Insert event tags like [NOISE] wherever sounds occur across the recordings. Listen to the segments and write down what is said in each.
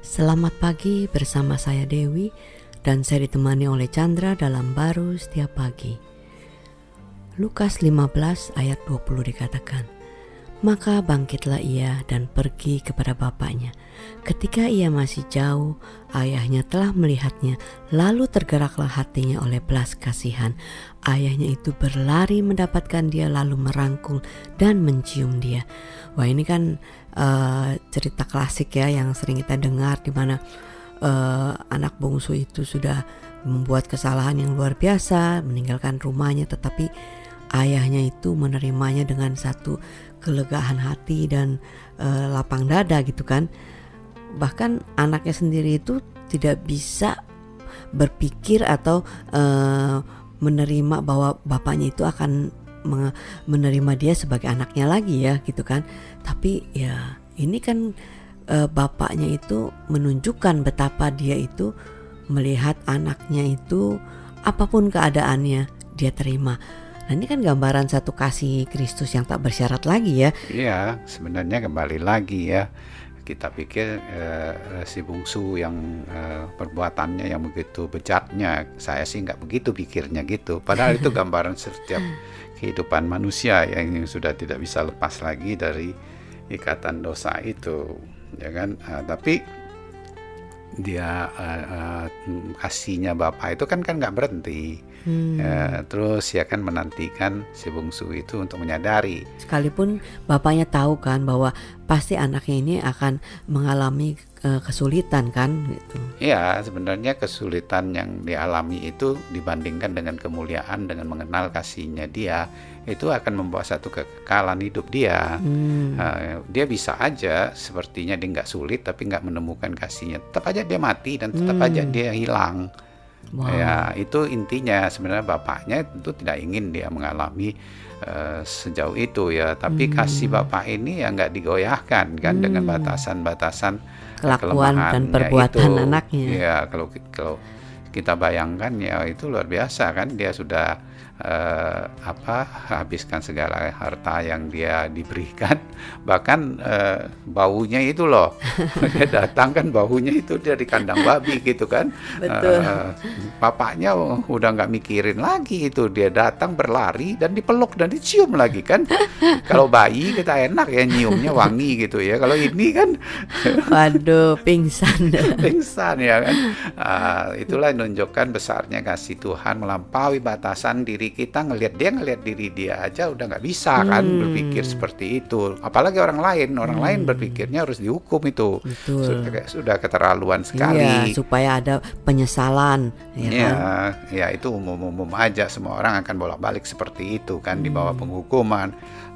Selamat pagi bersama saya Dewi dan saya ditemani oleh Chandra dalam baru setiap pagi. Lukas 15 ayat 20 dikatakan, Maka bangkitlah ia dan pergi kepada bapaknya. Ketika ia masih jauh, ayahnya telah melihatnya, lalu tergeraklah hatinya oleh belas kasihan. Ayahnya itu berlari mendapatkan dia lalu merangkul dan mencium dia. Wah ini kan uh, cerita klasik ya yang sering kita dengar di mana uh, anak bungsu itu sudah membuat kesalahan yang luar biasa, meninggalkan rumahnya tetapi ayahnya itu menerimanya dengan satu kelegaan hati dan uh, lapang dada gitu kan. Bahkan anaknya sendiri itu tidak bisa berpikir atau uh, menerima bahwa bapaknya itu akan menerima dia sebagai anaknya lagi ya gitu kan. Tapi ya ini kan uh, bapaknya itu menunjukkan betapa dia itu melihat anaknya itu apa pun keadaannya dia terima. Nah ini kan gambaran satu kasih Kristus yang tak bersyarat lagi ya. Iya, sebenarnya kembali lagi ya. Kita pikir uh, si bungsu yang uh, perbuatannya yang begitu bejatnya, saya sih nggak begitu pikirnya gitu. Padahal itu [LAUGHS] gambaran setiap kehidupan manusia yang sudah tidak bisa lepas lagi dari ikatan dosa itu ya kan uh, tapi dia uh, uh, kasihnya bapak itu kan kan nggak berhenti hmm. uh, terus ya kan menantikan si bungsu itu untuk menyadari sekalipun bapaknya tahu kan bahwa pasti anaknya ini akan mengalami uh, kesulitan kan gitu ya sebenarnya kesulitan yang dialami itu dibandingkan dengan kemuliaan dengan mengenal kasihnya dia itu akan membawa satu kekekalan hidup dia. Hmm. Uh, dia bisa aja sepertinya dia nggak sulit tapi nggak menemukan kasihnya. Tetap aja dia mati dan tetap hmm. aja dia hilang. Wow. Ya itu intinya sebenarnya bapaknya itu tidak ingin dia mengalami uh, sejauh itu ya. Tapi hmm. kasih bapak ini ya nggak digoyahkan kan hmm. dengan batasan-batasan kelakuan dan perbuatan itu. anaknya. Ya kalau kalau kita bayangkan ya itu luar biasa kan dia sudah uh, apa habiskan segala harta yang dia diberikan. [LAUGHS] Bahkan uh, baunya itu loh. [LAUGHS] Dia datang kan baunya itu dari kandang babi gitu kan. Betul. Uh, bapaknya udah nggak mikirin lagi itu. Dia datang berlari dan dipeluk dan dicium lagi kan. [LAUGHS] Kalau bayi kita enak ya nyiumnya wangi gitu ya. Kalau ini kan waduh pingsan. Pingsan ya kan. Uh, itulah menunjukkan besarnya kasih Tuhan melampaui batasan diri kita ngelihat dia ngelihat diri dia aja udah nggak bisa kan hmm. berpikir seperti itu apalagi orang lain orang hmm. lain berpikirnya harus dihukum itu Sudah, sudah keterlaluan sekali iya, supaya ada penyesalan ya, ya kan? ya itu umum-umum aja semua orang akan bolak-balik seperti itu kan hmm. di bawah hmm. penghukuman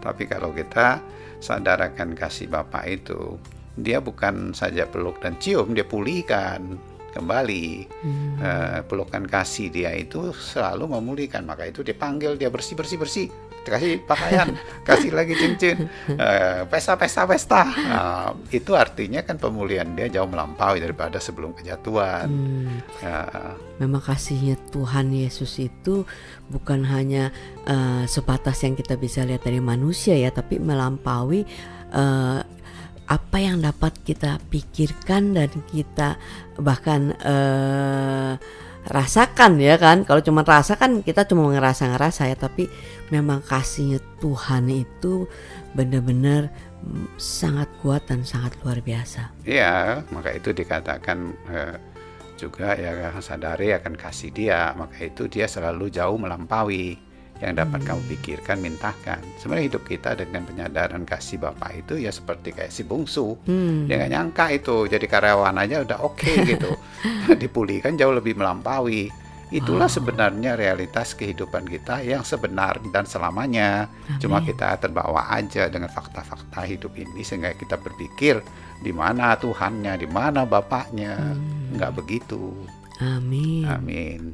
tapi kalau kita sadarkan kasih Bapak itu dia bukan saja peluk dan cium dia pulihkan kembali. Hmm. uh, pelukan kasih dia itu selalu memulihkan. Maka itu dipanggil dia bersih bersih bersih kasih pakaian [LAUGHS] kasih lagi cincin. Uh, pesta pesta pesta. Uh, itu artinya kan pemulihan dia jauh melampaui daripada sebelum kejatuhan. Hmm. uh, memang kasihnya Tuhan Yesus itu bukan hanya uh, sebatas yang kita bisa lihat dari manusia ya tapi melampaui uh, apa yang dapat kita pikirkan dan kita bahkan uh, rasakan ya kan kalau cuma rasakan kita cuma ngerasa ngerasa ya tapi memang kasihnya Tuhan itu benar-benar sangat kuat dan sangat luar biasa. Iya, maka itu dikatakan uh, juga ya sadari akan kasih dia, maka itu dia selalu jauh melampaui yang dapat kamu pikirkan, mintakan. Sebenarnya hidup kita dengan penyadaran kasih Bapak itu ya seperti kayak si bungsu. Hmm. Dia nggak nyangka itu jadi karyawan aja udah oke okay [LAUGHS] gitu. [LAUGHS] Dipulihkan jauh lebih melampaui. Itulah oh. sebenarnya realitas kehidupan kita yang sebenar dan selamanya. Amin. Cuma kita terbawa aja dengan fakta-fakta hidup ini sehingga kita berpikir di mana Tuhannya, di mana Bapaknya. Hmm. Nggak begitu. Amin. Amin.